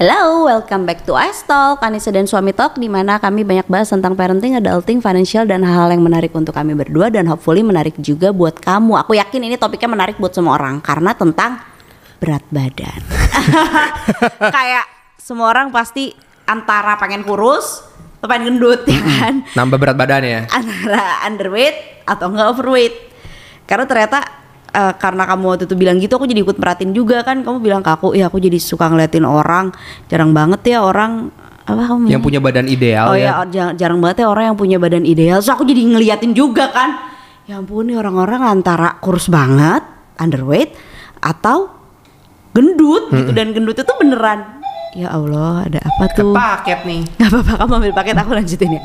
Hello, welcome back to Ice Talk, Anissa dan Suami Talk di mana kami banyak bahas tentang parenting, adulting, financial dan hal-hal yang menarik untuk kami berdua dan hopefully menarik juga buat kamu. Aku yakin ini topiknya menarik buat semua orang karena tentang berat badan. Kayak semua orang pasti antara pengen kurus atau pengen gendut ya kan? Nambah berat badan ya. Antara underweight atau enggak overweight. Karena ternyata eh, karena kamu waktu itu bilang gitu aku jadi ikut merhatiin juga kan. Kamu bilang ke aku ya aku jadi suka ngeliatin orang. Jarang banget ya orang apa kamu Yang punya badan ideal oh ya. ya jarang, jarang banget ya orang yang punya badan ideal. So aku jadi ngeliatin juga kan. Ya ampun nih orang-orang antara kurus banget underweight atau gendut gitu. Dan gendut itu beneran. Ya Allah ada apa tuh? Paket nih. Gak apa-apa kamu ambil paket aku lanjutin ya.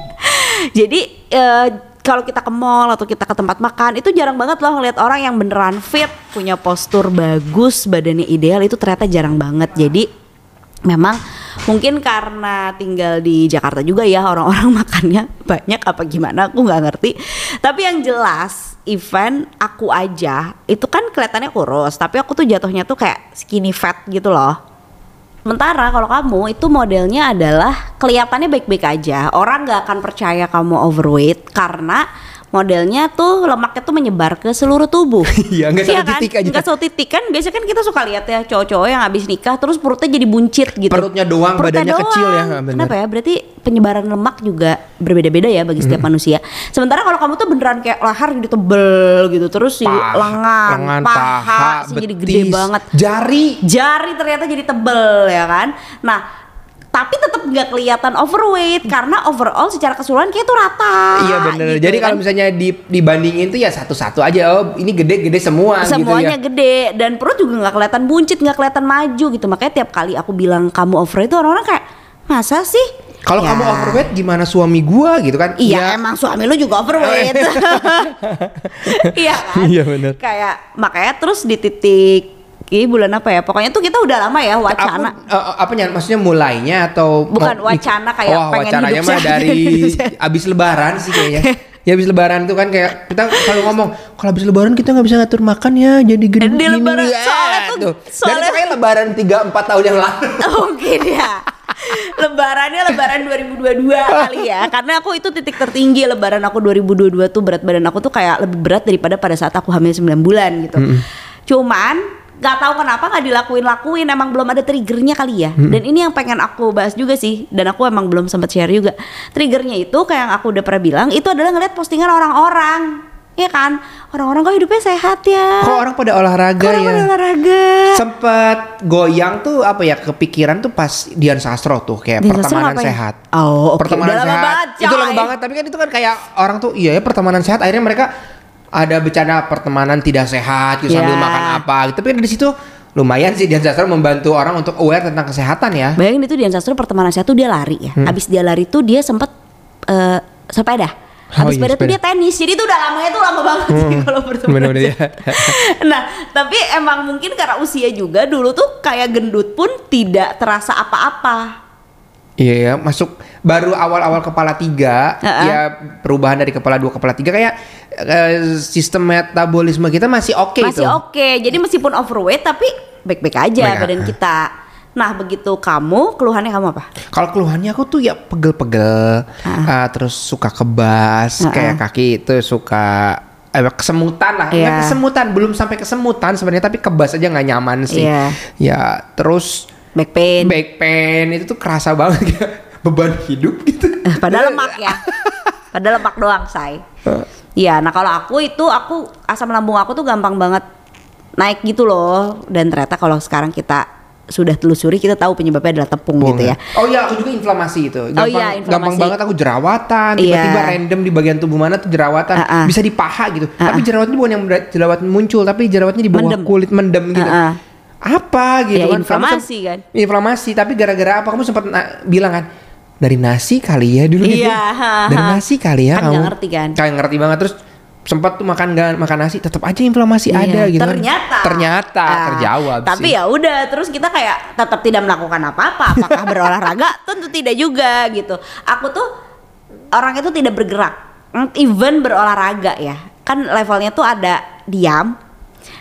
Jadi eh, kalau kita ke mall atau kita ke tempat makan itu jarang banget loh ngeliat orang yang beneran fit punya postur bagus badannya ideal itu ternyata jarang banget. Jadi memang mungkin karena tinggal di Jakarta juga ya orang-orang makannya banyak apa gimana aku nggak ngerti. Tapi yang jelas event aku aja itu kan kelihatannya kurus tapi aku tuh jatuhnya tuh kayak skinny fat gitu loh Sementara kalau kamu itu modelnya adalah kelihatannya baik-baik aja, orang nggak akan percaya kamu overweight karena modelnya tuh lemaknya tuh menyebar ke seluruh tubuh. Iya, nggak satu kan? titik aja. Nggak satu titik kan biasanya kan kita suka lihat ya cowok-cowok yang habis nikah terus perutnya jadi buncit gitu. Perutnya doang, badannya kecil ya, bener. Kenapa ya? Berarti penyebaran lemak juga berbeda-beda ya bagi setiap manusia. Sementara kalau kamu tuh beneran kayak lahar jadi tebel gitu, terus si Paha, lengan, lengan, paha, paha, sih jadi gede betis, banget Jari. jari ternyata jadi tebel ya kan nah tapi tetap nggak kelihatan overweight karena overall secara keseluruhan kayak itu rata Iya bener. gitu Jadi kan. kalau misalnya di, dibandingin tuh ya satu-satu aja. Oh ini gede-gede semua semuanya gitu ya. gede dan perut juga nggak kelihatan buncit nggak kelihatan maju gitu makanya tiap kali aku bilang kamu overweight itu orang-orang kayak masa sih Kalau Ya. kamu overweight gimana suami gua gitu kan? Iya Ya, emang suami lu juga overweight Iya kan Iya, bener. Kayak makanya terus di titik Ini bulan apa ya? Pokoknya tuh kita udah lama ya Aku, wacana. eh, eh, apa ya? Maksudnya mulainya atau Bukan mau- wacana kayak Wah, pengen wacananya hidup mah dari abis lebaran sih kayaknya. Ya abis lebaran tuh kan kayak kita selalu ngomong kalau abis lebaran kita nggak bisa ngatur makan ya jadi gede Di gini, lebaran, ya, soalnya tuh- Dan soalnya- itu kayak lebaran 3 4 tahun yang lalu. Mungkin ya. Lebarannya lebaran 2022 kali ya. Karena aku itu titik tertinggi Lebaran aku 2022 tuh berat badan aku tuh kayak lebih berat daripada pada saat aku hamil 9 bulan gitu. Cuman gak tahu kenapa nggak dilakuin-lakuin Emang belum ada triggernya kali ya Dan ini yang pengen aku bahas juga sih Dan aku emang belum sempat share juga Triggernya itu kayak yang aku udah pernah bilang Itu adalah ngeliat postingan orang-orang Iya kan Orang-orang kok hidupnya sehat ya Kok orang pada olahraga Kok orang ya? pada olahraga Sempet goyang tuh apa ya kepikiran tuh pas Dian Sastro tuh kayak Dian pertemanan ngapain? sehat. Oh, oke. Pertemanan Udah lama sehat. banget, itu lama banget tapi kan itu kan kayak orang tuh iya ya pertemanan sehat akhirnya mereka ada bercanda pertemanan tidak sehat gitu sambil Ya. makan apa gitu. Tapi di situ lumayan sih Dian Sastro membantu orang untuk aware tentang kesehatan ya. Bayangin itu Dian Sastro pertemanan saya tuh dia lari ya. Hmm. Abis dia lari tuh dia sempet eh, sepeda. Oh Habis iya, sepeda tuh sepeda. dia tenis. Jadi itu udah lamanya tuh lama banget sih kalau pertemanan. Bener-bener ya. nah, tapi emang mungkin karena usia juga dulu tuh kayak gendut pun tidak terasa apa-apa. Iya ya, masuk baru awal-awal kepala tiga, Heeh. ya perubahan dari kepala dua kepala tiga kayak eh, sistem metabolisme kita masih oke Masih tuh. oke. Jadi meskipun overweight tapi baik-baik aja Baik, badan ah. kita. Nah, begitu kamu keluhannya kamu apa? Kalau keluhannya aku tuh ya pegel-pegel, ah, terus suka kebas, Ah, kayak kaki itu suka eh, kesemutan lah. Nggak kesemutan, belum sampai kesemutan sebenarnya, tapi kebas aja nggak nyaman sih. Iya. Ya terus Back pain. back pain itu tuh kerasa banget kayak beban hidup gitu. Padahal lemak ya. Padahal lemak doang, say. Iya, nah kalau aku itu aku asam lambung aku tuh gampang banget naik gitu loh. Dan ternyata kalau sekarang kita sudah telusuri kita tahu penyebabnya adalah tepung gitu ya. Oh iya, aku juga inflamasi itu. Gampang, iya, inflamasi. gampang banget aku jerawatan, tiba-tiba Iya. random di bagian tubuh mana tuh jerawatan, Ah, ah. bisa di paha gitu. Ah, Tapi jerawatnya bukan yang jerawatan muncul, tapi jerawatnya di bawah Mendem. kulit mendem gitu. Ah, ah. Apa gitu Ya, kan? Inflamasi kan. Inflamasi, tapi gara-gara apa? Kamu sempat na- bilang kan dari nasi kali ya dulu gitu. Iya, Dari nasi kali ya Kan kamu. ngerti kan. Kayak ngerti banget terus sempat tuh makan nggak makan nasi tetap aja inflamasi Iya, ada gitu kan. Ternyata. Ternyata Ah, terjawab Tapi ya udah, terus kita kayak tetap tidak melakukan apa-apa. Apakah berolahraga? Tentu tidak juga gitu. Aku tuh orang itu tidak bergerak, even berolahraga ya. Kan levelnya tuh ada diam,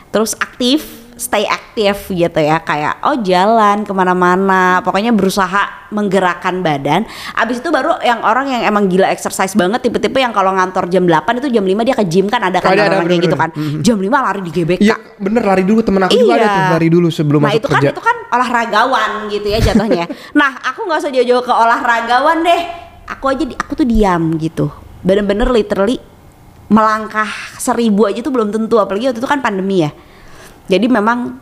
terus aktif, stay aktif gitu ya kayak oh jalan ke mana-mana pokoknya berusaha menggerakkan badan. Abis itu baru yang orang yang emang gila exercise banget tipe-tipe yang kalau ngantor jam 8 itu jam 5 dia ke gym kan ada kan Ada, ada, orang kayak gitu kan. Bener-bener. jam 5 lari di GBK. Iya bener lari dulu temen aku juga ada tuh lari dulu sebelum nah masuk itu kerja. kan itu kan olahragawan gitu ya jatuhnya. Nah aku nggak usah jauh-jauh ke olahragawan deh. Aku aja di- aku tuh diam gitu. Bener-bener literally melangkah seribu aja tuh belum tentu apalagi waktu itu kan pandemi ya jadi memang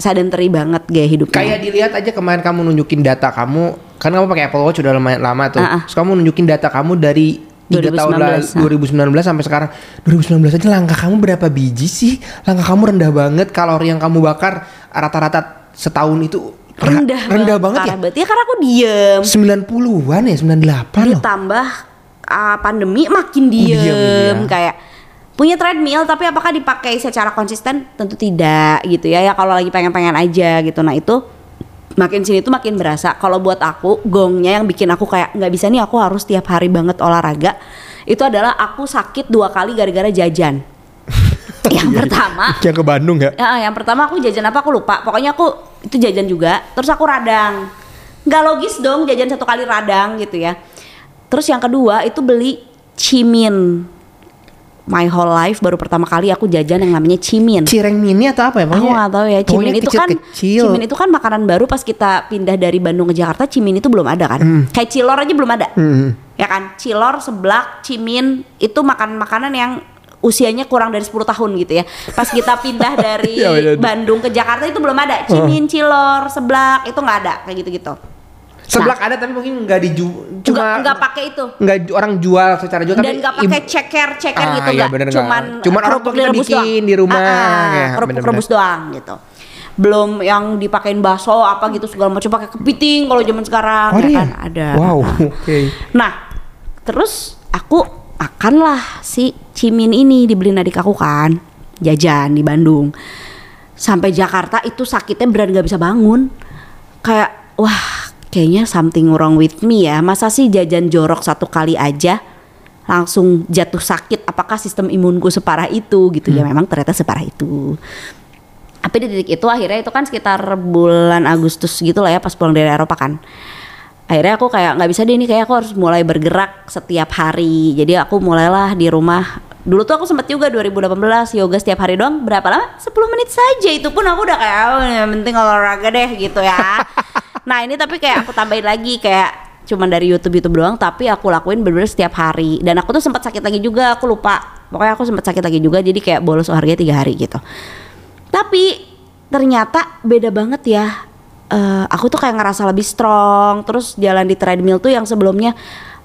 sedentary banget gaya hidupnya Kayak dilihat aja kemarin kamu nunjukin data kamu, kan kamu pakai Apple Watch udah lumayan lama tuh. Ah, ah. Terus kamu nunjukin data kamu dari tiga tahun lalu 2019, 2019 sampai sekarang 2019 aja langkah kamu berapa biji sih? Langkah kamu rendah banget kalori yang kamu bakar rata-rata setahun itu rendah rendah banget ya. parah banget ya karena aku diem 90-an ya, 98 loh. ditambah uh, pandemi makin Oh, diem, diem iya. kayak punya treadmill tapi apakah dipakai secara konsisten tentu tidak gitu ya ya kalau lagi pengen-pengen aja gitu nah itu makin sini tuh makin berasa kalau buat aku gongnya yang bikin aku kayak nggak bisa nih aku harus tiap hari banget olahraga itu adalah aku sakit dua kali gara-gara jajan yang pertama Yang ke Bandung ya? Ya, yang pertama aku jajan apa aku lupa. Pokoknya aku itu jajan juga. Terus aku radang. Nggak logis dong jajan satu kali radang gitu ya. Terus yang kedua itu beli cimin. My whole life baru pertama kali aku jajan yang namanya cimin. Cireng mini atau apa ya? Aku nggak tahu ya. Cimin itu kan cimin itu kan makanan baru pas kita pindah dari Bandung ke Jakarta. Cimin itu belum ada kan? Kayak cilor aja belum ada. Hmm. Ya kan? Cilor, seblak, cimin itu makan-makanan yang usianya kurang dari 10 tahun gitu ya. Pas kita pindah dari Iya, bener. Bandung ke Jakarta itu belum ada. Cimin, cilor, seblak itu nggak ada kayak gitu-gitu. Seblak ada tapi mungkin nggak Nggak cuma nggak pakai itu. nggak orang jual secara jual Dan nggak pakai ceker ceker Ah, gitu iya, nggak. bener nggak. Cuman Cuman orang kerupuk tua kita bikin doang. di rumah, Ah, ah, ya, kerupuk bener-bener. rebus doang gitu. Belum yang dipakein bakso apa gitu segala macam pakai kepiting kalau zaman sekarang Oh, ya iya? kan ada. Wow, Nah, oke. Nah, terus aku makanlah si cimin ini dibeliin adik aku kan, jajan di Bandung. Sampai Jakarta itu sakitnya berat gak bisa bangun. Kayak wah kayaknya something wrong with me ya. Masa sih jajan jorok satu kali aja langsung jatuh sakit? Apakah sistem imunku separah itu gitu ya? Memang ternyata separah itu. Tapi di titik itu akhirnya itu kan sekitar bulan Agustus gitu lah ya pas pulang dari Eropa kan akhirnya aku kayak nggak bisa deh ini kayak aku harus mulai bergerak setiap hari jadi aku mulailah di rumah dulu tuh aku sempet juga 2018 yoga setiap hari doang berapa lama 10 menit saja itu pun aku udah kayak oh, yang penting olahraga deh gitu ya nah ini tapi kayak aku tambahin lagi kayak cuman dari YouTube YouTube doang tapi aku lakuin bener-bener setiap hari. Dan aku tuh sempat sakit lagi juga aku lupa. Pokoknya aku sempat sakit lagi juga jadi kayak bolos harganya tiga hari gitu. Tapi ternyata beda banget ya. Eh, aku tuh kayak ngerasa lebih strong terus jalan di treadmill tuh yang sebelumnya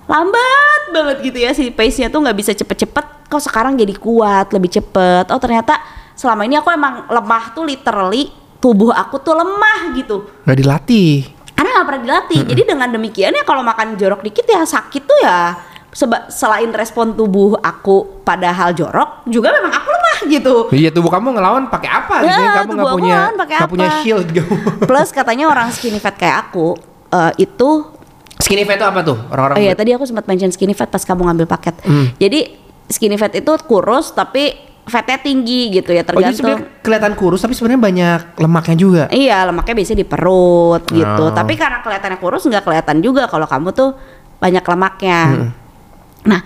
lambat banget gitu ya si pace-nya tuh nggak bisa cepet-cepet. Kok sekarang jadi kuat lebih cepet. Oh ternyata selama ini aku emang lemah tuh literally tubuh aku tuh lemah gitu Nggak dilatih. karena nggak pernah dilatih jadi dengan demikian ya kalau makan jorok dikit ya sakit tuh ya Seba- selain respon tubuh aku pada hal jorok juga memang aku lemah gitu Iya tubuh kamu ngelawan pakai apa? Ya, gitu ya? kamu tubuh nggak aku punya nggak punya shield kamu. plus katanya orang skinny fat kayak aku eh, itu Skinny fat itu apa tuh? Orang-orang Oh iya tadi aku sempat mention skinny fat pas kamu ngambil paket. Hmm. Jadi skinny fat itu kurus tapi fatnya tinggi gitu ya Oh jadi tergantung. sebenarnya kelihatan kurus tapi sebenarnya banyak lemaknya juga. iya lemaknya biasanya di perut gitu. Oh. Tapi karena kelihatannya kurus nggak kelihatan juga kalau kamu tuh banyak lemaknya. Hmm. Nah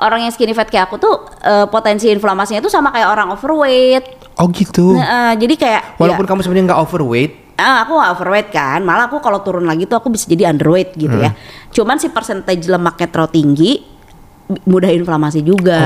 orang yang skinny fat kayak aku tuh eh, potensi inflamasinya tuh sama kayak orang overweight. Oh gitu. Nah, eh, jadi kayak Walaupun ya, kamu sebenarnya nggak overweight, Ah, aku gak overweight kan, malah aku kalau turun lagi tuh aku bisa jadi underweight gitu ya. Cuman si percentage lemaknya terlalu tinggi, mudah inflamasi juga.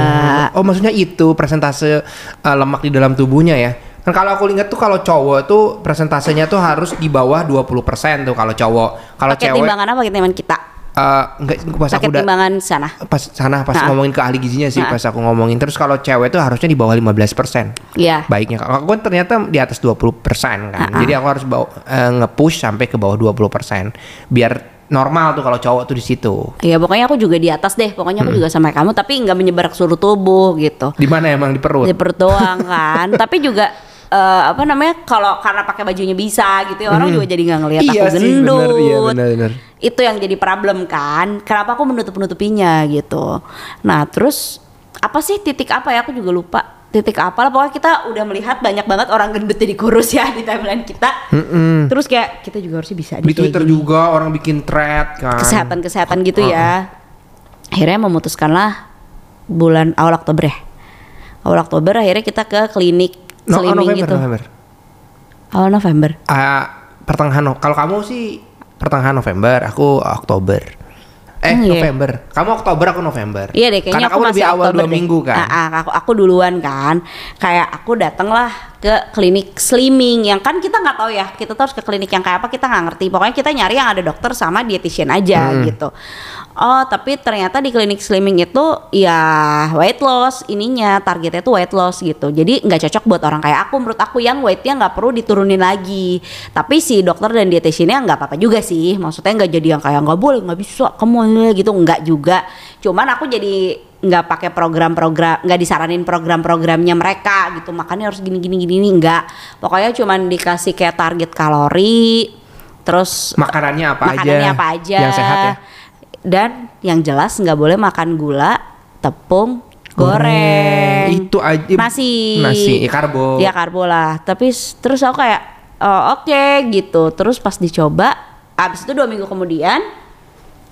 Oh, maksudnya itu presentase uh, lemak di dalam tubuhnya ya. Kan kalau aku ingat tuh kalau cowok tuh presentasenya tuh harus di bawah 20% tuh kalau cowok. Kalau Pakai cewek timbangan apa? Timbangan kita. uh, enggak pas Pakai aku udah timbangan sana. pas sana pas Nah. ngomongin ke ahli gizinya sih Nah. pas aku ngomongin terus kalau cewek tuh harusnya di bawah 15%. Iya. Baiknya kalau aku kan ternyata di atas 20% kan. Ah, Jadi aku harus bawa, eh, nge-push sampai ke bawah 20%. Biar normal tuh kalau cowok tuh di situ. Iya, pokoknya aku juga di atas deh. Pokoknya aku juga sama kamu, tapi nggak menyebar ke seluruh tubuh gitu. Di mana emang di perut? Di perut doang kan. tapi juga eh, apa namanya? Kalau karena pakai bajunya bisa gitu ya, orang juga jadi nggak ngelihat Iya aku sih, gendut. bener, iya, bener, bener. Itu yang jadi problem kan. Kenapa aku menutup-nutupinya gitu. Nah, terus apa sih titik apa ya? Aku juga lupa. Titik apa lah pokoknya kita udah melihat banyak banget orang gendut jadi kurus ya di timeline kita Mm-mm. terus kayak kita juga harusnya bisa Di kayak Twitter gini. juga orang bikin thread kan. kesehatan kesehatan gitu ya akhirnya memutuskanlah bulan awal Oktober ya awal Oktober akhirnya kita ke klinik No, oh, slimming November, gitu November. awal November Ah, pertengahan kalau kamu sih pertengahan November, aku Oktober. Eh, Hmm, iya. November. Kamu Oktober, aku November. Iya deh, kayaknya Karena aku kamu masih lebih awal Oktober dua deh. minggu kan. Ah, ah, aku, aku duluan kan. Kayak aku datang lah ke klinik slimming yang kan kita nggak tahu ya. Kita tuh harus ke klinik yang kayak apa kita nggak ngerti. Pokoknya kita nyari yang ada dokter sama dietitian aja Hmm. gitu. Oh, tapi ternyata di klinik slimming itu ya weight loss ininya targetnya tuh weight loss gitu. Jadi nggak cocok buat orang kayak aku. Menurut aku yang weightnya nggak perlu diturunin lagi. Tapi si dokter dan dietitiannya nggak apa-apa juga sih. Maksudnya nggak jadi yang kayak nggak boleh, nggak bisa, kamu gitu nggak juga. Cuman aku jadi nggak pakai program-program, nggak disaranin program-programnya mereka gitu. Makanya harus gini-gini gini nggak. Pokoknya cuman dikasih kayak target kalori, terus Makanannya apa makanannya aja? apa aja Yang sehat ya. Dan yang jelas nggak boleh makan gula tepung goreng, Itu aja. nasi Nasi, ya, karbo. ya karbo lah tapi terus aku kayak oh, oke gitu terus pas dicoba abis itu dua minggu kemudian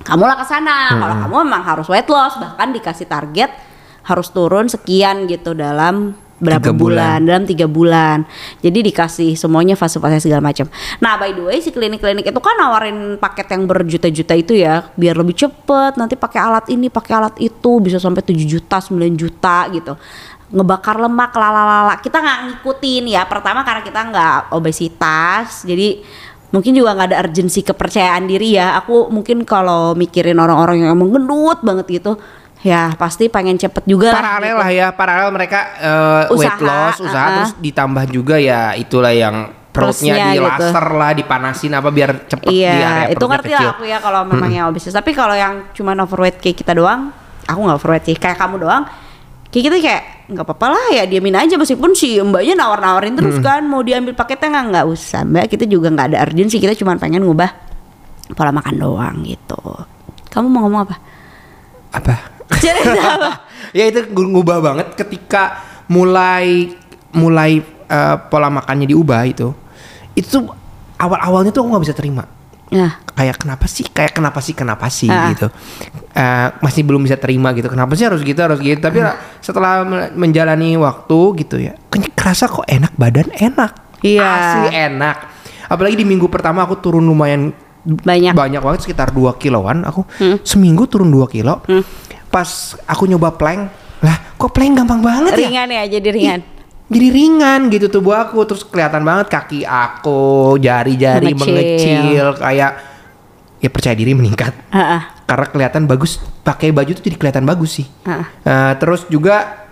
kamu lah ke sana Hmm. kalau kamu memang harus weight loss bahkan dikasih target harus turun sekian gitu dalam berapa Tiga bulan. bulan. dalam tiga bulan. Jadi dikasih semuanya fase-fase segala macam. Nah by the way si klinik-klinik itu kan nawarin paket yang berjuta-juta itu ya. Biar lebih cepet. Nanti pakai alat ini pakai alat itu. Bisa sampai 7 juta 9 juta gitu. Ngebakar lemak lalalala. Kita nggak ngikutin ya. Pertama karena kita nggak obesitas. Jadi mungkin juga nggak ada urgensi kepercayaan diri ya. Aku mungkin kalau mikirin orang-orang yang emang gendut banget gitu ya pasti pengen cepet juga lah paralel gitu. lah ya paralel mereka eh, weight loss usaha uh-uh. terus ditambah juga ya itulah yang perutnya di gitu. laser lah dipanasin apa biar cepet di area Iya, itu perutnya ngerti kecil. lah aku ya kalau memang yang obesitas. Tapi kalau yang cuman overweight kayak kita doang, aku nggak overweight sih. Kayak kamu doang, kayak kita kayak nggak apa-apa lah ya diamin aja meskipun si mbaknya nawar-nawarin terus kan mau diambil paketnya nggak nggak usah mbak kita juga nggak ada urgensi kita cuma pengen ngubah pola makan doang gitu kamu mau ngomong apa apa? ya itu gu- ngubah banget ketika mulai mulai eh, pola makannya diubah itu. Itu awal awalnya tuh aku nggak bisa terima. Nah kayak kenapa sih? Kayak kenapa sih? Kenapa sih? Ah. gitu. Eh, masih belum bisa terima gitu. Kenapa sih harus gitu harus gitu? Tapi Ah. setelah me- menjalani waktu gitu ya kerasa kok enak badan enak. Iya. asli enak. Apalagi di minggu pertama aku turun lumayan Banyak. Hmm. banyak banget sekitar 2 kiloan aku. Seminggu turun 2 kilo pas aku nyoba plank lah kok plank gampang banget ya ringan ya jadi ringan jadi ringan gitu tubuh aku terus kelihatan banget kaki aku jari-jari Mengecil. mengecil kayak ya percaya diri meningkat Ah, ah. karena kelihatan bagus pakai baju tuh jadi kelihatan bagus sih Ah. Eh, terus juga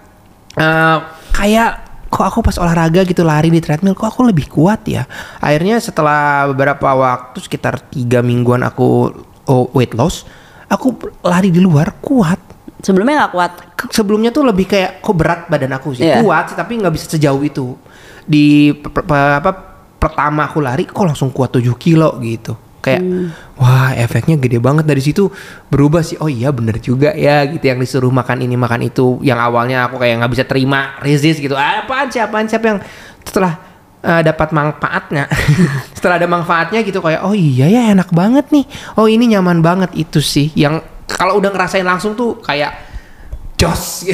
eh, kayak kok aku pas olahraga gitu lari di treadmill kok aku lebih kuat ya akhirnya setelah beberapa waktu sekitar tiga mingguan aku oh, weight loss aku lari di luar kuat sebelumnya nggak kuat. Sebelumnya tuh lebih kayak kok berat badan aku sih? Iya. kuat sih tapi nggak bisa sejauh itu. Di pe- pe- apa pertama aku lari kok langsung kuat 7 kilo gitu. Kayak Hmm. wah efeknya gede banget. Dari situ berubah sih oh iya bener juga ya gitu yang disuruh makan ini makan itu. Yang awalnya aku kayak nggak bisa terima resist gitu. Ah, apaan sih apaan sih apa yang setelah eh, dapat manfaatnya. Setelah ada manfaatnya gitu kayak oh iya ya enak banget nih. Oh ini nyaman banget. Itu sih yang kalau udah ngerasain langsung tuh kayak jos.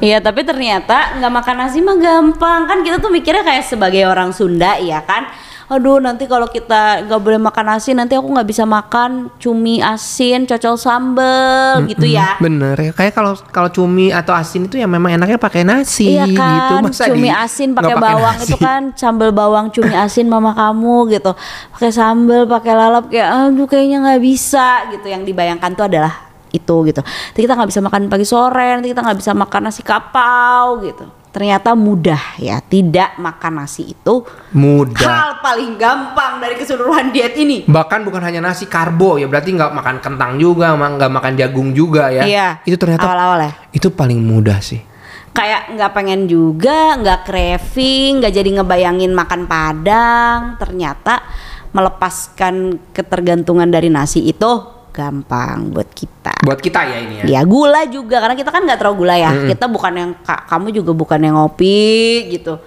Iya tapi ternyata nggak makan nasi mah gampang kan kita tuh mikirnya kayak sebagai orang Sunda ya kan aduh nanti kalau kita nggak boleh makan nasi nanti aku nggak bisa makan cumi asin cocol sambel gitu ya Bener ya kayak kalau kalau cumi atau asin itu ya memang enaknya pakai nasi Iya gitu. kan, Masa cumi di- asin pakai bawang nasi? itu kan sambal bawang cumi asin mama kamu gitu. Pakai sambal, pakai lalap kayak aduh kayaknya nggak bisa gitu. Yang dibayangkan tuh adalah itu gitu. Nanti kita nggak bisa makan pagi sore, nanti kita nggak bisa makan nasi kapau gitu. Ternyata mudah ya, tidak makan nasi itu mudah. hal paling gampang dari keseluruhan diet ini. Bahkan bukan hanya nasi karbo ya berarti nggak makan kentang juga, nggak makan jagung juga ya. Iya. Itu ternyata awal-awal ya. itu paling mudah sih. kayak nggak pengen juga, nggak craving, nggak jadi ngebayangin makan padang. Ternyata melepaskan ketergantungan dari nasi itu gampang buat kita. Buat kita ya ini ya. Ya gula juga karena kita kan nggak terlalu gula ya. Kita bukan yang ka- kamu juga bukan yang ngopi gitu.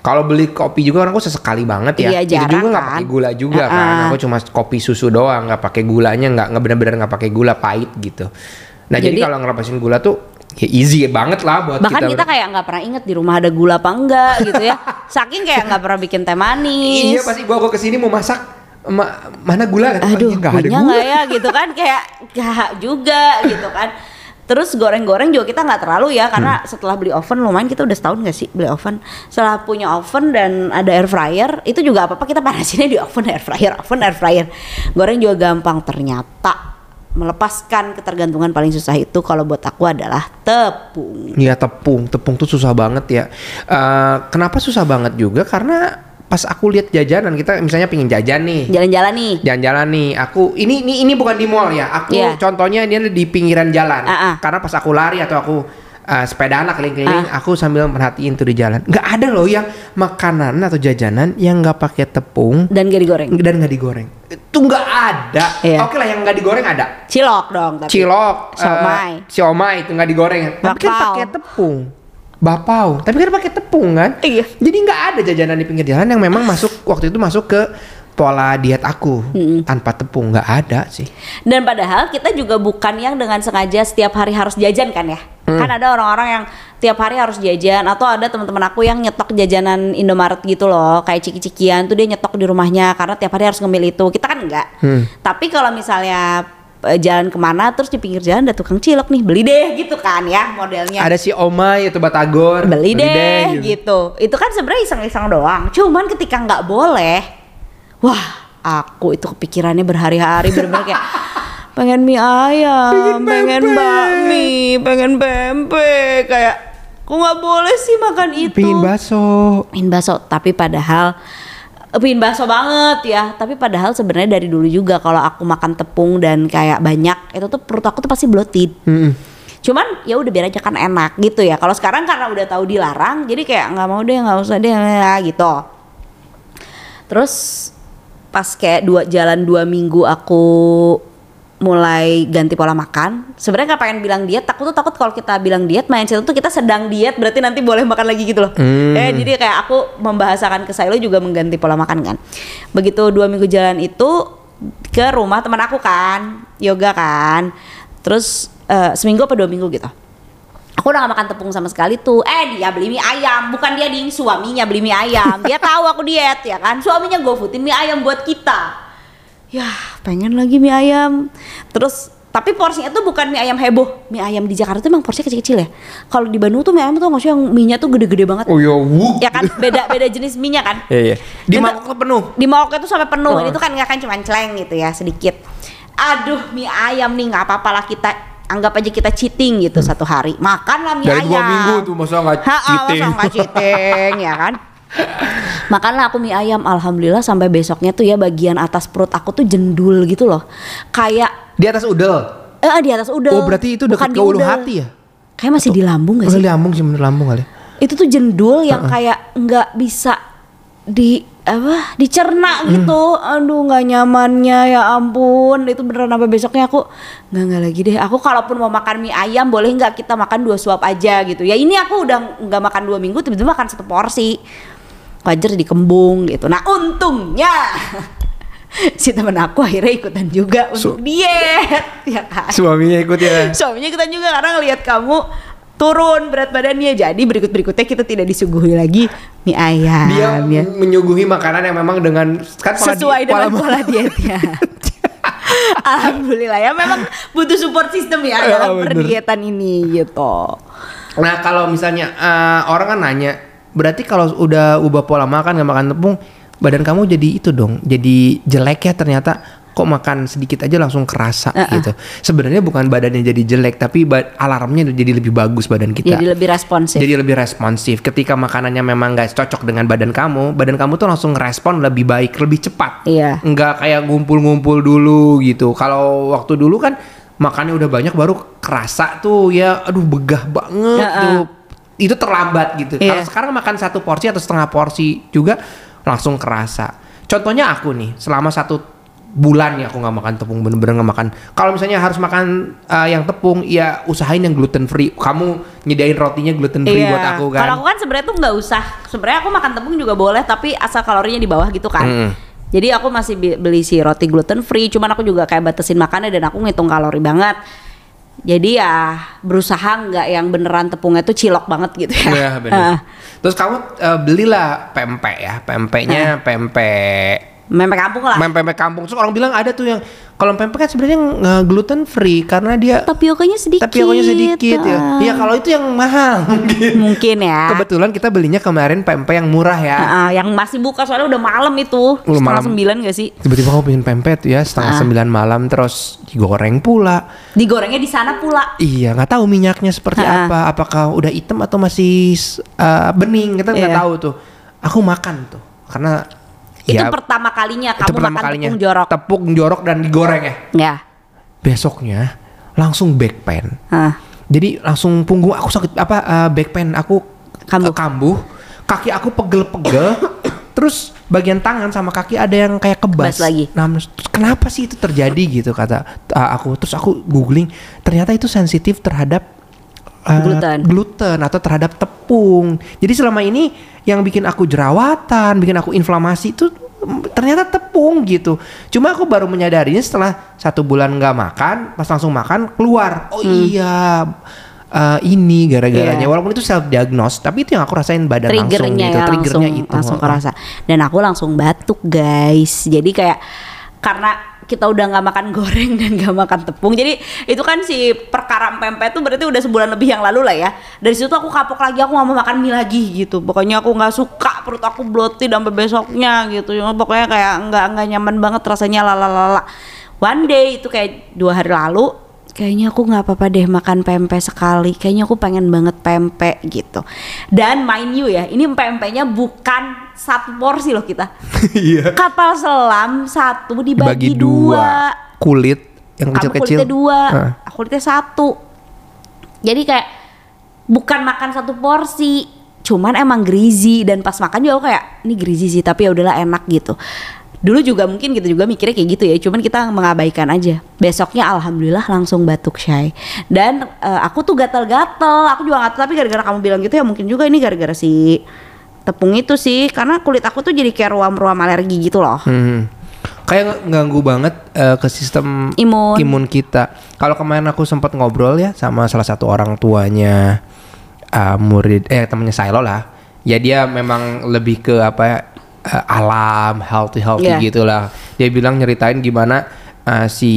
Kalau beli kopi juga orang aku sesekali banget ya. Iya, itu jarang juga nggak kan. pakai gula juga Uh-uh. kan. Aku cuma kopi susu doang, nggak pakai gulanya, nggak nggak benar-benar nggak pakai gula pahit gitu. Nah jadi, Jadi- kalau ngelepasin gula tuh ya easy banget lah buat Bahkan kita. kita, kayak nggak pernah inget di rumah ada gula apa enggak gitu ya. Saking kayak nggak pernah bikin teh manis. Iya pasti gua gua ke sini mau masak ma- mana gula? Aduh, nggak ada gula. ya gitu kan kayak nggak juga gitu kan. Terus goreng-goreng juga kita nggak terlalu ya karena Hmm. setelah beli oven lumayan kita udah setahun nggak sih beli oven. Setelah punya oven dan ada air fryer itu juga apa apa kita panasinnya di oven air fryer oven air fryer. Goreng juga gampang ternyata melepaskan ketergantungan paling susah itu kalau buat aku adalah tepung. Iya tepung, tepung tuh susah banget ya. Eh, kenapa susah banget juga? Karena pas aku lihat jajanan kita misalnya pingin jajan nih, Jalan-jalan nih. jalan-jalan nih. Aku ini ini ini bukan di mall ya. Aku Iya. contohnya ini ada di pinggiran jalan. Ah, ah. Karena pas aku lari atau aku eh, sepedaan lah keliling-keliling, aku sambil merhatiin tuh di jalan. Nggak ada loh yang makanan atau jajanan yang nggak pakai tepung Dan gak digoreng. dan nggak digoreng. Itu nggak ada. Iya. Oke lah yang nggak digoreng ada. Cilok dong tapi. Cilok, eh, Siomay. siomay itu nggak digoreng. Tapi kan pakai tepung. Bapau, tapi kan pakai tepung kan? Iya. Jadi nggak ada jajanan di pinggir jalan yang memang masuk waktu itu masuk ke pola diet aku tanpa tepung nggak ada sih. Dan padahal kita juga bukan yang dengan sengaja setiap hari harus jajan kan ya. Kan ada orang-orang yang tiap hari harus jajan atau ada teman-teman aku yang nyetok jajanan Indomaret gitu loh, kayak ciki-cikian tuh dia nyetok di rumahnya karena tiap hari harus ngemil itu. Kita kan enggak. Tapi kalau misalnya jalan ke mana terus di pinggir jalan ada tukang cilok nih beli deh gitu kan ya modelnya Ada si Omai atau Batagor beli deh gitu. gitu. Itu kan sebenarnya iseng-iseng doang. Cuman ketika nggak boleh, wah aku itu kepikirannya berhari-hari bener-bener kayak pengen mie ayam, pengen bakmi, pengen pempek kayak kok nggak boleh sih makan itu. Pingin bakso. Pingin bakso, tapi padahal eh, pingin bakso banget ya. Tapi padahal sebenarnya dari dulu juga kalau aku makan tepung dan kayak banyak itu tuh perut aku tuh pasti bloated. Mm-mm. Cuman ya udah biar aja kan enak gitu ya. Kalau sekarang karena udah tahu dilarang, jadi kayak nggak mau deh, nggak usah deh ya, gitu. Terus pas kayak dua jalan dua minggu aku mulai ganti pola makan. Sebenarnya nggak pengen bilang diet, takut tuh takut kalau kita bilang diet, mindset itu kita sedang diet, berarti nanti boleh makan lagi gitu loh. Hmm. Eh jadi kayak aku membahasakan ke Silo juga mengganti pola makan kan. Begitu dua minggu jalan itu ke rumah teman aku kan, yoga kan. Terus eh, seminggu apa dua minggu gitu. Aku udah gak makan tepung sama sekali tuh. Eh dia beli mie ayam, bukan dia ding suaminya beli mie ayam. Dia tahu aku diet ya kan. Suaminya gue foodin mie ayam buat kita. Ya pengen lagi mie ayam. Terus tapi porsinya tuh bukan mie ayam heboh. Mie ayam di Jakarta tuh emang porsinya kecil-kecil ya. Kalau di Bandung tuh mie ayam tuh nggak sih yang mie-nya tuh gede-gede banget. Oh ya, wuh. Ya kan beda beda jenis mie-nya kan. Iya, iya. Di mangkok penuh. Di mangkoknya tuh sampai penuh. Oh. Ini tuh kan nggak kan cuma celeng gitu ya sedikit. Aduh mie ayam nih nggak apa-apa lah kita anggap aja kita cheating gitu satu hari. Makanlah mie Dari ayam. dua minggu tuh masa nggak Ha, cheating. Masa nggak cheating ya kan? Makanlah aku mie ayam, alhamdulillah sampai besoknya tuh ya bagian atas perut aku tuh jendul gitu loh, kayak Di atas udel. eh di atas udel. Oh berarti itu dekat ke di ulu hati ya? Kayak masih di lambung gak sih? lambung sih bener lambung kali. Itu tuh jendul yang kayak nggak bisa di apa dicerna Hmm. gitu aduh nggak nyamannya ya ampun itu beneran sampai besoknya aku nggak nggak lagi deh aku kalaupun mau makan mie ayam boleh nggak kita makan dua suap aja gitu ya ini aku udah nggak makan dua minggu tiba-tiba makan satu porsi wajar di kembung gitu nah untungnya si temen aku akhirnya ikutan juga untuk So- diet ya kan Suaminya ikut ya. suaminya ikutan juga karena ngelihat kamu turun berat badannya jadi berikut berikutnya kita tidak disuguhi lagi mie ayam Dia ya. menyuguhi makanan yang memang dengan kan sesuai dengan pola- pola dietnya Alhamdulillah ya memang butuh support system ya Ya, dalam bener. perdietan ini gitu. Nah kalau misalnya eh, orang kan nanya, berarti kalau udah ubah pola makan nggak makan tepung, badan kamu jadi itu dong, jadi jelek ya ternyata. Kok makan sedikit aja langsung kerasa Uh-uh. gitu. Sebenarnya bukan badannya jadi jelek, tapi alarmnya jadi lebih bagus badan kita. Jadi lebih responsif. Jadi lebih responsif. Ketika makanannya memang gak cocok dengan badan kamu, badan kamu tuh langsung respon lebih baik, lebih cepat. Iya. Nggak kayak ngumpul-ngumpul dulu gitu. Kalau waktu dulu kan makannya udah banyak baru kerasa tuh ya, aduh begah banget Ya, tuh. Itu terlambat gitu. Kalau Iya. sekarang makan satu porsi atau setengah porsi juga langsung kerasa. Contohnya aku nih, selama satu bulan ya aku nggak makan tepung bener-bener nggak makan. Kalau misalnya harus makan uh, yang tepung, ya usahain yang gluten free. Kamu nyediain rotinya gluten free buat aku kan. Kalau aku kan sebenarnya tuh nggak usah. Sebenarnya aku makan tepung juga boleh, tapi asal kalorinya di bawah gitu kan. Mm. Jadi aku masih beli si roti gluten free, cuman aku juga kayak batasin makannya dan aku ngitung kalori banget. Jadi ya berusaha nggak yang beneran tepungnya tuh cilok banget gitu ya. Iya benar. Terus kamu uh, belilah pempek ya, pempeknya pempek Mempek kampung lah. pempek kampung. Terus orang bilang ada tuh yang kalau pempek kan sebenarnya uh, gluten free karena dia Tapiokanya sedikit. tapioknya sedikit ya. Ah. Iya kalau itu yang mahal mungkin. Mungkin ya. Kebetulan kita belinya kemarin pempek yang murah ya. Ah, yang masih buka soalnya udah malam itu. Udah setengah malam. sembilan gak sih? Tiba-tiba kamu pengen pempek tuh ya setengah Ah. sembilan malam terus digoreng pula. Digorengnya di sana pula. Iya nggak tahu minyaknya seperti Ha-ha. apa. Apakah udah hitam atau masih uh, bening kita nggak Iya. tahu tuh. Aku makan tuh karena itu ya, pertama kalinya itu kamu pertama makan kalinya. tepung jorok. Tepung jorok dan digoreng ya. Ya. Besoknya langsung back pain. Ah. Jadi langsung punggung aku sakit apa uh, back pain aku Kambuh. uh, kambuh. Kaki aku pegel-pegel. terus bagian tangan sama kaki ada yang kayak kebas. Kebas lagi. Nah, terus kenapa sih itu terjadi gitu kata uh, aku. Terus aku googling ternyata itu sensitif terhadap uh, Gluten. gluten atau terhadap tepung. Jadi selama ini yang bikin aku jerawatan, bikin aku inflamasi itu mm, ternyata tepung gitu. Cuma aku baru menyadarinya setelah satu bulan nggak makan, pas langsung makan keluar. Oh iya. uh, ini gara-garanya Hmm. Iya. walaupun itu self diagnose tapi itu yang aku rasain badan langsung gitu ya triggernya langsung, itu langsung kerasa dan aku langsung batuk guys jadi kayak karena kita udah nggak makan goreng dan nggak makan tepung. Jadi itu kan si perkara pempek itu berarti udah sebulan lebih yang lalu lah ya. Dari situ aku kapok lagi aku nggak mau makan mie lagi gitu. Pokoknya aku nggak suka perut aku bloated sampai besoknya gitu. Cuma pokoknya kayak nggak nggak nyaman banget rasanya lalalala one day itu kayak dua hari lalu kayaknya aku nggak apa-apa deh makan pempek sekali. Kayaknya aku pengen banget pempek gitu. Dan mind you ya ini pempeknya bukan satu porsi loh kita. Iya. Kapal selam satu dibagi dibagi, dua. kulit yang kecil-kecil. kulitnya dua. Heeh. aku kulitnya satu. Jadi kayak bukan makan satu porsi cuman emang greasy. Dan pas makan juga aku kayak ini greasy sih tapi ya udahlah enak gitu dulu juga mungkin kita juga mikirnya kayak gitu ya cuman kita mengabaikan aja besoknya alhamdulillah langsung batuk shy dan eh, aku tuh gatal-gatal aku juga nggak tahu tapi gara-gara kamu bilang gitu ya mungkin juga ini gara-gara si tepung itu sih karena kulit aku tuh jadi kayak ruam-ruam alergi gitu loh Hmm. Kayak ng- ganggu banget eh, ke sistem Imun. kita. Kalau kemarin aku sempat ngobrol ya sama salah satu orang tuanya eh, murid eh temannya Silo lah. Ya dia memang lebih ke apa eh, alam, healthy healthy Iya. gitulah. Dia bilang nyeritain gimana eh, si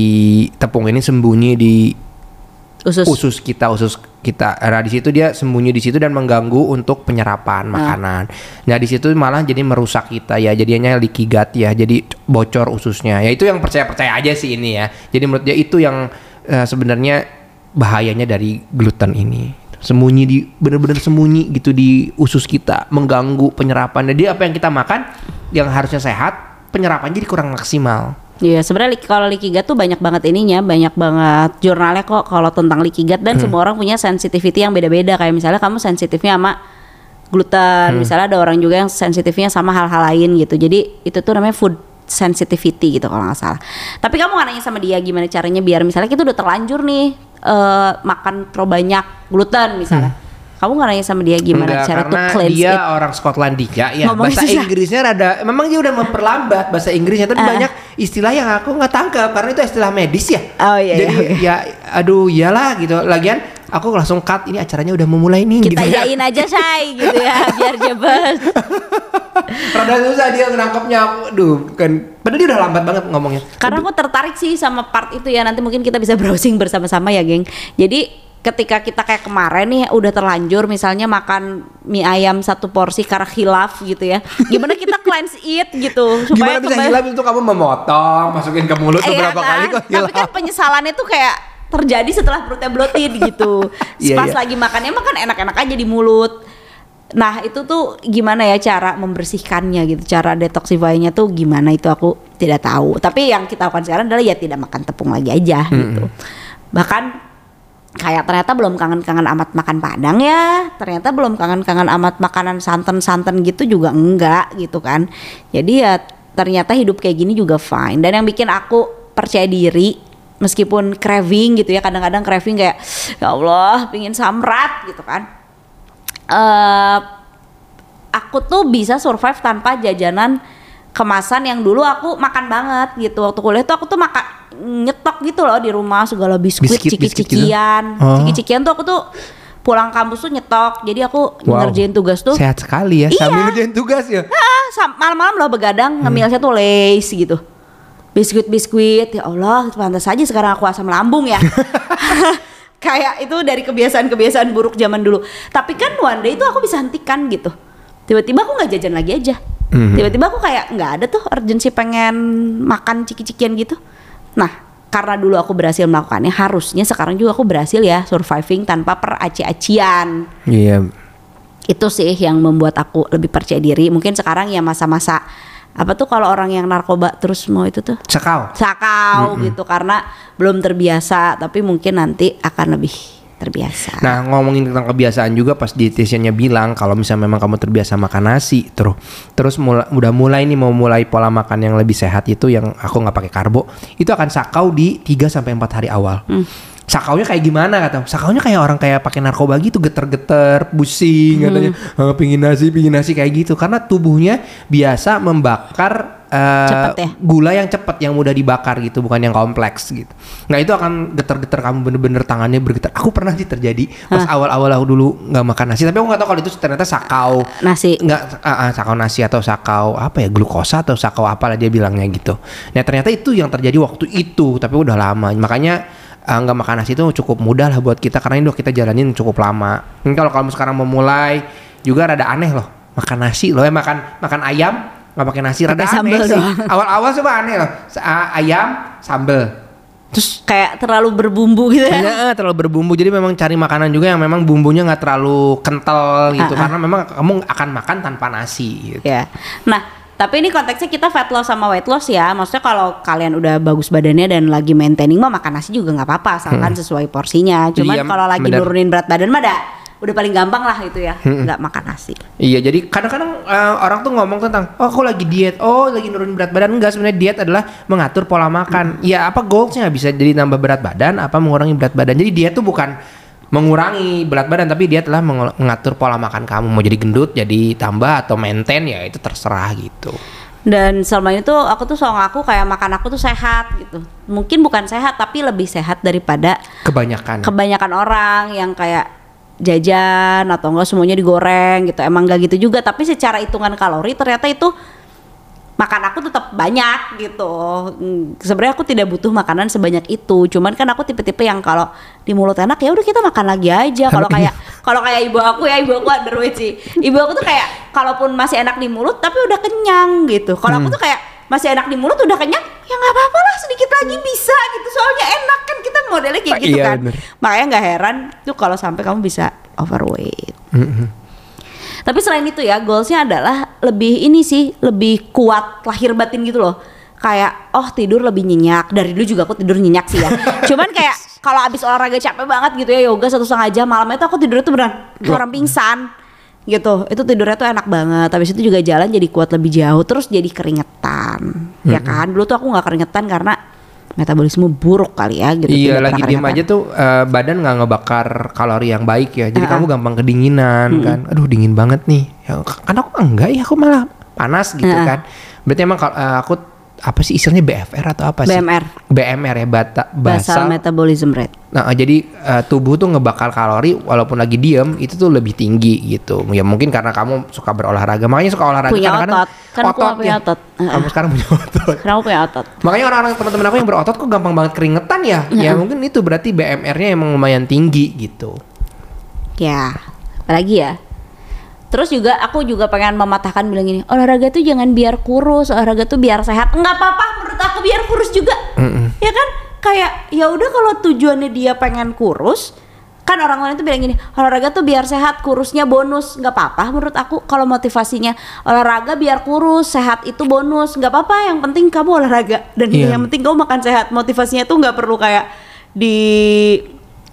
tepung ini sembunyi di usus, usus kita usus kita. Nah di situ dia sembunyi di situ dan mengganggu untuk penyerapan makanan. Nah di situ malah jadi merusak kita ya jadinya leaky gut ya jadi bocor ususnya. Ya itu yang percaya percaya aja sih ini ya. Jadi menurut dia itu yang eh, sebenarnya bahayanya dari gluten ini sembunyi di bener-bener sembunyi gitu di usus kita mengganggu penyerapan. Jadi apa yang kita makan yang harusnya sehat penyerapan jadi kurang maksimal. Iya, sebenarnya kalau leaky gut tuh banyak banget ininya, banyak banget jurnalnya kok kalau tentang leaky gut dan semua orang punya sensitivity yang beda-beda. Kayak misalnya kamu sensitifnya sama gluten, misalnya ada orang juga yang sensitifnya sama hal-hal lain gitu. Jadi itu tuh namanya food sensitivity gitu kalau nggak salah. Tapi kamu nggak nanya sama dia gimana caranya biar misalnya kita udah terlanjur nih eh, makan terlalu banyak gluten misalnya. Kamu nggak nanya sama dia gimana Enggak, cara tuh karena cleanse dia it? orang Skotlandia ya Ngomongnya bahasa susah. Inggrisnya rada memang dia udah memperlambat bahasa Inggrisnya tapi Ah. banyak istilah yang aku nggak tangkap karena itu istilah medis ya Oh, iya, jadi iya, ya aduh iyalah gitu lagian aku langsung cut ini acaranya udah memulai nih Kita gitu ya iyain aja say gitu ya biar jebet. rada susah dia nangkapnya aduh kan padahal dia udah lambat banget ngomongnya Karena aku tertarik sih sama part itu ya nanti mungkin kita bisa browsing bersama-sama ya, geng. Jadi ketika kita kayak kemarin nih udah terlanjur misalnya makan mie ayam satu porsi karena hilaf gitu ya. Gimana kita cleanse it gitu gimana bisa hilaf itu kamu memotong masukin ke mulut Iya beberapa kan? kali kok hilaf Tapi kan penyesalannya tuh kayak terjadi setelah perutnya bloated gitu. Iya, Pas iya. lagi makannya makan enak-enak aja di mulut. Nah itu tuh gimana ya cara membersihkannya gitu, cara detoxify-nya tuh gimana itu aku tidak tahu. Tapi yang kita lakukan sekarang adalah ya tidak makan tepung lagi aja gitu. Bahkan kayak ternyata belum kangen-kangen amat makan padang ya, ternyata belum kangen-kangen amat makanan santan-santan gitu juga enggak gitu kan. Jadi ya ternyata hidup kayak gini juga fine dan yang bikin aku percaya diri meskipun craving gitu ya kadang-kadang craving kayak ya Allah pingin samrat gitu kan eh aku tuh bisa survive tanpa jajanan kemasan yang dulu aku makan banget gitu waktu kuliah tuh aku tuh makan nyetok gitu loh di rumah segala biskuit, Biskuit, biskuit gitu? ciki-cikian Oh. ciki-cikian tuh aku tuh pulang kampus tuh nyetok jadi aku Wow. ngerjain tugas tuh Sehat sekali ya Iya. sambil ngerjain tugas ya. Ah, malam-malam loh begadang Hmm. ngemilnya tuh lace gitu. Biskuit-biskuit, ya Allah, pantas aja sekarang aku asam lambung ya. Kayak itu dari kebiasaan-kebiasaan buruk zaman dulu. Tapi kan one day itu aku bisa hentikan gitu. Tiba-tiba aku nggak jajan lagi aja. Mhm. Tiba-tiba aku kayak nggak ada tuh urgensi pengen makan ciki-cikian gitu. Nah, karena dulu aku berhasil melakukannya, harusnya sekarang juga aku berhasil ya surviving tanpa peraci-acian Iya. itu sih yang membuat aku lebih percaya diri mungkin sekarang ya masa-masa apa tuh kalau orang yang narkoba terus mau itu tuh Sekau. sakau gitu karena belum terbiasa tapi mungkin nanti akan lebih terbiasa Nah ngomongin tentang kebiasaan juga pas dietitiannya bilang kalau misalnya memang kamu terbiasa makan nasi terus terus mula- udah mulai nih mau mulai pola makan yang lebih sehat itu yang aku nggak pakai karbo itu akan sakau di 3 sampai empat hari awal. Sakaunya kayak gimana kata? Sakaunya kayak orang kayak pakai narkoba gitu geter-geter, pusing katanya, "Ah, pingin nasi, pingin nasi kayak gitu. Karena tubuhnya biasa membakar eh, Cepet ya? gula yang cepat yang mudah dibakar gitu bukan yang kompleks gitu. Nah itu akan getar-getar kamu bener-bener tangannya bergetar. Aku pernah sih terjadi pas awal-awal aku dulu nggak makan nasi tapi aku nggak tahu kalau itu ternyata sakau. Nasi? Nggak ah, ah, sakau nasi atau sakau apa ya glukosa atau sakau apalah dia bilangnya gitu. Nah ternyata itu yang terjadi waktu itu tapi udah lama. Makanya ah, nggak makan nasi itu cukup mudah lah buat kita karena ini udah kita jalanin cukup lama ini kalau kamu sekarang mau mulai juga rada aneh loh makan nasi loh ya makan makan ayam nggak pakai nasi rada Pakai aneh sih awal-awal coba aneh loh ayam sambel terus kayak terlalu berbumbu gitu ya Iya, eh, terlalu berbumbu. Jadi memang cari makanan juga yang memang bumbunya nggak terlalu kental gitu. Ah, ah. Karena memang kamu akan makan tanpa nasi. Gitu. ya nah tapi ini konteksnya kita fat loss sama weight loss ya maksudnya kalau kalian udah bagus badannya dan lagi maintaining mah makan nasi juga nggak apa-apa asalkan sesuai porsinya cuman Iya, kalau lagi bener. nurunin berat badan mah dah udah paling gampang lah itu ya nggak makan nasi Iya, jadi kadang-kadang eh, orang tuh ngomong tentang, oh aku lagi diet, oh lagi nurunin berat badan. Enggak, sebenarnya diet adalah mengatur pola makan. Ya apa goalsnya bisa jadi nambah berat badan, apa mengurangi berat badan. Jadi diet tuh bukan mengurangi berat badan, tapi dia telah meng- mengatur pola makan kamu. Mau jadi gendut, jadi tambah atau maintain ya itu terserah gitu. Dan selama ini tuh aku tuh selalu ngaku kayak makan aku tuh sehat gitu. Mungkin bukan sehat tapi lebih sehat daripada Kebanyakan. kebanyakan orang yang kayak jajan atau enggak semuanya digoreng gitu. Emang gak gitu juga tapi secara hitungan kalori ternyata itu makan aku tetap banyak gitu. Hmm, Sebenarnya aku tidak butuh makanan sebanyak itu. Cuman kan aku tipe-tipe yang kalau di mulut enak ya udah kita makan lagi aja. Kalau kayak kalau kayak ibu aku ya ibu aku underweight sih. Ibu aku tuh kayak kalaupun masih enak di mulut tapi udah kenyang gitu. Kalau aku tuh kayak masih enak di mulut udah kenyang ya nggak apa-apa lah sedikit lagi bisa gitu soalnya enak kan kita modelnya kayak gitu Iya, kan bener. makanya nggak heran tuh kalau sampai kamu bisa overweight tapi selain itu ya goalsnya adalah lebih ini sih lebih kuat lahir batin gitu loh. Kayak oh tidur lebih nyenyak. Dari dulu juga aku tidur nyenyak sih ya. Cuman kayak kalau abis olahraga capek banget gitu ya yoga satu setengah jam malamnya tuh aku tidur tuh beneran kayak orang pingsan gitu. Itu tidurnya tuh enak banget. Habis itu juga jalan jadi kuat lebih jauh terus jadi keringetan. Ya kan? Dulu tuh aku nggak keringetan karena metabolisme buruk kali ya gitu Iya lagi diem aja tuh eh, badan nggak ngebakar kalori yang baik ya. Jadi Ah, kamu gampang kedinginan kan. Aduh dingin banget nih. Ya, kan aku enggak ya aku malah panas gitu Ah, ah. kan. Berarti emang kalau eh, aku apa sih istilahnya BFR atau apa sih? BMR. BMR ya bata, basal basal. metabolism rate Nah, jadi eh, tubuh tuh ngebakar kalori walaupun lagi diem itu tuh lebih tinggi gitu. Ya mungkin karena kamu suka berolahraga. Makanya suka olahraga Punya kadang-kadang otot. Kan aku nggak punya ya. otot. Kamu sekarang punya otot. aku punya otot Makanya orang-orang teman-teman aku yang berotot kok gampang banget keringetan ya. Ya mungkin itu berarti BMR-nya emang lumayan tinggi gitu. Ya, apalagi ya. Terus juga aku juga pengen mematahkan bilang gini, olahraga tuh jangan biar kurus, olahraga tuh biar sehat. Enggak apa-apa menurut aku biar kurus juga. Ya kan? Kayak ya udah kalau tujuannya dia pengen kurus, kan orang lain tuh bilang gini, olahraga tuh biar sehat, kurusnya bonus. Nggak apa-apa menurut aku kalau motivasinya olahraga biar kurus, sehat itu bonus. Nggak apa-apa, yang penting kamu olahraga dan Iya. yang penting kamu makan sehat. Motivasinya tuh nggak perlu kayak di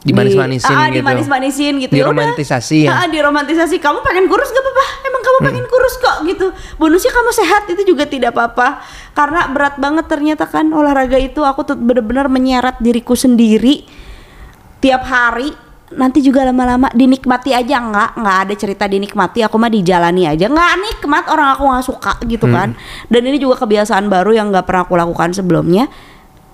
Dimanis-manisin ah, gitu. dimanis-manisin gitu. Ya. Diromantisasi ya? Ah, diromantisasi. Kamu pengen kurus gak apa-apa emang kamu Hmm. pengen kurus kok gitu. Bonusnya kamu sehat itu juga tidak apa-apa. Karena berat banget ternyata kan olahraga itu. Aku tuh bener-bener menyeret diriku sendiri. Tiap hari. Nanti juga lama-lama dinikmati aja. Nggak nggak ada cerita dinikmati. Aku mah dijalani aja. Nggak nikmat orang aku nggak suka gitu Hmm. kan. Dan ini juga kebiasaan baru yang nggak pernah aku lakukan sebelumnya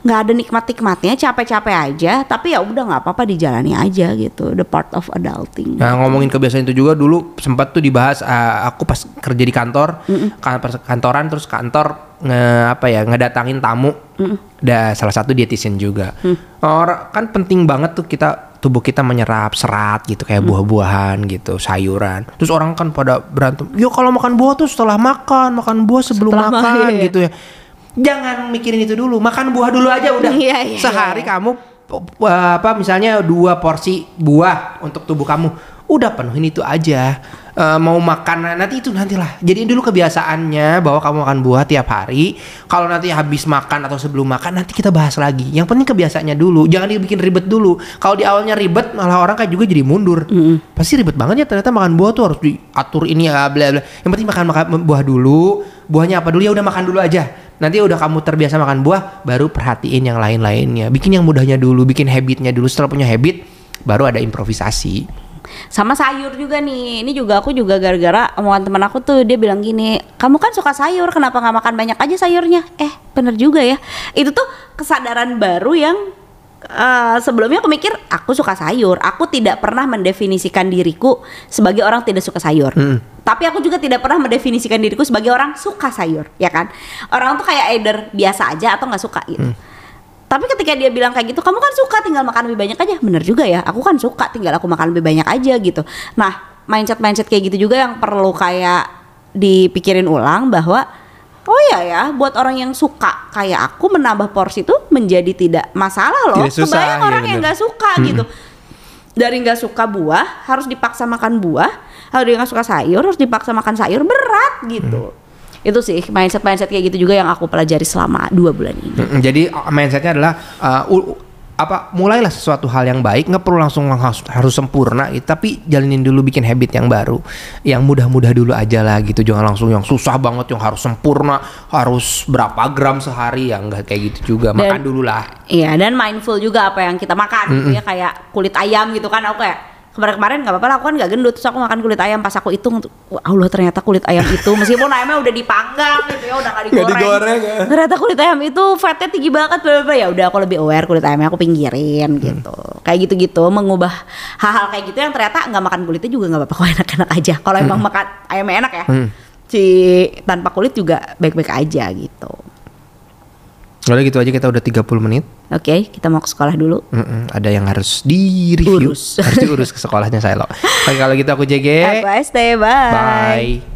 nggak ada nikmat nikmatnya capek-capek aja tapi ya udah nggak apa-apa dijalani aja gitu the part of adulting. Nah ngomongin kebiasaan itu juga dulu sempat tuh dibahas uh, aku pas kerja di kantor kan- pas kantoran terus kantor nge apa ya ngedatangin tamu. Ada salah satu dietitian juga. Orang kan penting banget tuh kita tubuh kita menyerap serat gitu kayak buah-buahan gitu sayuran. Terus orang kan pada berantem yo kalau makan buah tuh setelah makan makan buah sebelum Setelah makan, makan. iya. gitu ya jangan mikirin itu dulu makan buah dulu aja udah. Iya, iya, sehari iya. kamu uh, apa misalnya dua porsi buah untuk tubuh kamu udah penuhin itu aja. Eh, mau makan nah, nanti itu nantilah. Jadiin dulu kebiasaannya bahwa kamu makan buah tiap hari. Kalau nanti habis makan atau sebelum makan nanti kita bahas lagi. Yang penting kebiasaannya dulu jangan dibikin ribet dulu. Kalau di awalnya ribet malah orang kayak juga jadi mundur. Pasti ribet banget ya ternyata makan buah tuh harus diatur ini ya bla bla. Yang penting makan makan buah dulu. Buahnya apa dulu? Ya udah makan dulu aja Nanti udah kamu terbiasa makan buah, baru perhatiin yang lain-lainnya. Bikin yang mudahnya dulu, bikin habitnya dulu. Setelah punya habit, baru ada improvisasi. sama sayur juga nih ini juga aku juga gara-gara omongan teman aku tuh dia bilang gini kamu kan suka sayur kenapa nggak makan banyak aja sayurnya eh bener juga ya itu tuh kesadaran baru yang eh, sebelumnya aku mikir aku suka sayur aku tidak pernah mendefinisikan diriku sebagai orang tidak suka sayur Hmm. Tapi aku juga tidak pernah mendefinisikan diriku sebagai orang suka sayur ya kan orang tuh kayak either biasa aja atau nggak suka gitu tapi ketika dia bilang kayak gitu, kamu kan suka tinggal makan lebih banyak aja. Bener juga ya, aku kan suka tinggal aku makan lebih banyak aja gitu. Nah, mindset-mindset kayak gitu juga yang perlu kayak dipikirin ulang bahwa oh ya ya, buat orang yang suka kayak aku menambah porsi itu menjadi tidak masalah loh. Tidak susah, Kebayang iya orang yang bener. nggak suka gitu. Dari nggak suka buah harus dipaksa makan buah, kalau dia nggak suka sayur harus dipaksa makan sayur berat gitu. Itu sih mindset-mindset kayak gitu juga yang aku pelajari selama dua bulan ini. Mm-mm, Jadi uh, mindsetnya adalah uh, u- apa mulailah sesuatu hal yang baik nggak perlu langsung harus, harus sempurna gitu, tapi jalanin dulu bikin habit yang baru yang mudah-mudah dulu aja lah gitu. Jangan langsung yang susah banget yang harus sempurna harus berapa gram sehari ya nggak kayak gitu juga. Dan- makan dulu lah. Iya dan mindful juga apa yang kita makan gitu ya kayak kulit ayam gitu kan aku kayak kemarin-kemarin nggak apa-apa lah aku kan nggak gendut terus aku makan kulit ayam. Pas aku hitung wah Allah ternyata kulit ayam itu meskipun ayamnya udah dipanggang gitu ya udah nggak digoreng, digoreng, ya. ternyata kulit ayam itu fatnya tinggi banget bla ya udah aku lebih aware kulit ayamnya aku pinggirin gitu. Kayak gitu-gitu mengubah hal-hal kayak gitu yang ternyata nggak makan kulitnya juga nggak apa-apa kok enak-enak aja. Kalau emang makan ayamnya enak ya Hmm. si tanpa kulit juga baik-baik aja gitu Udah gitu aja kita udah 30 menit. Oke kita mau ke sekolah dulu. Mm-mm, ada yang harus di review Urus. harus diurus ke sekolahnya saya loh Oke kalau gitu aku JG Aku ST, bye. bye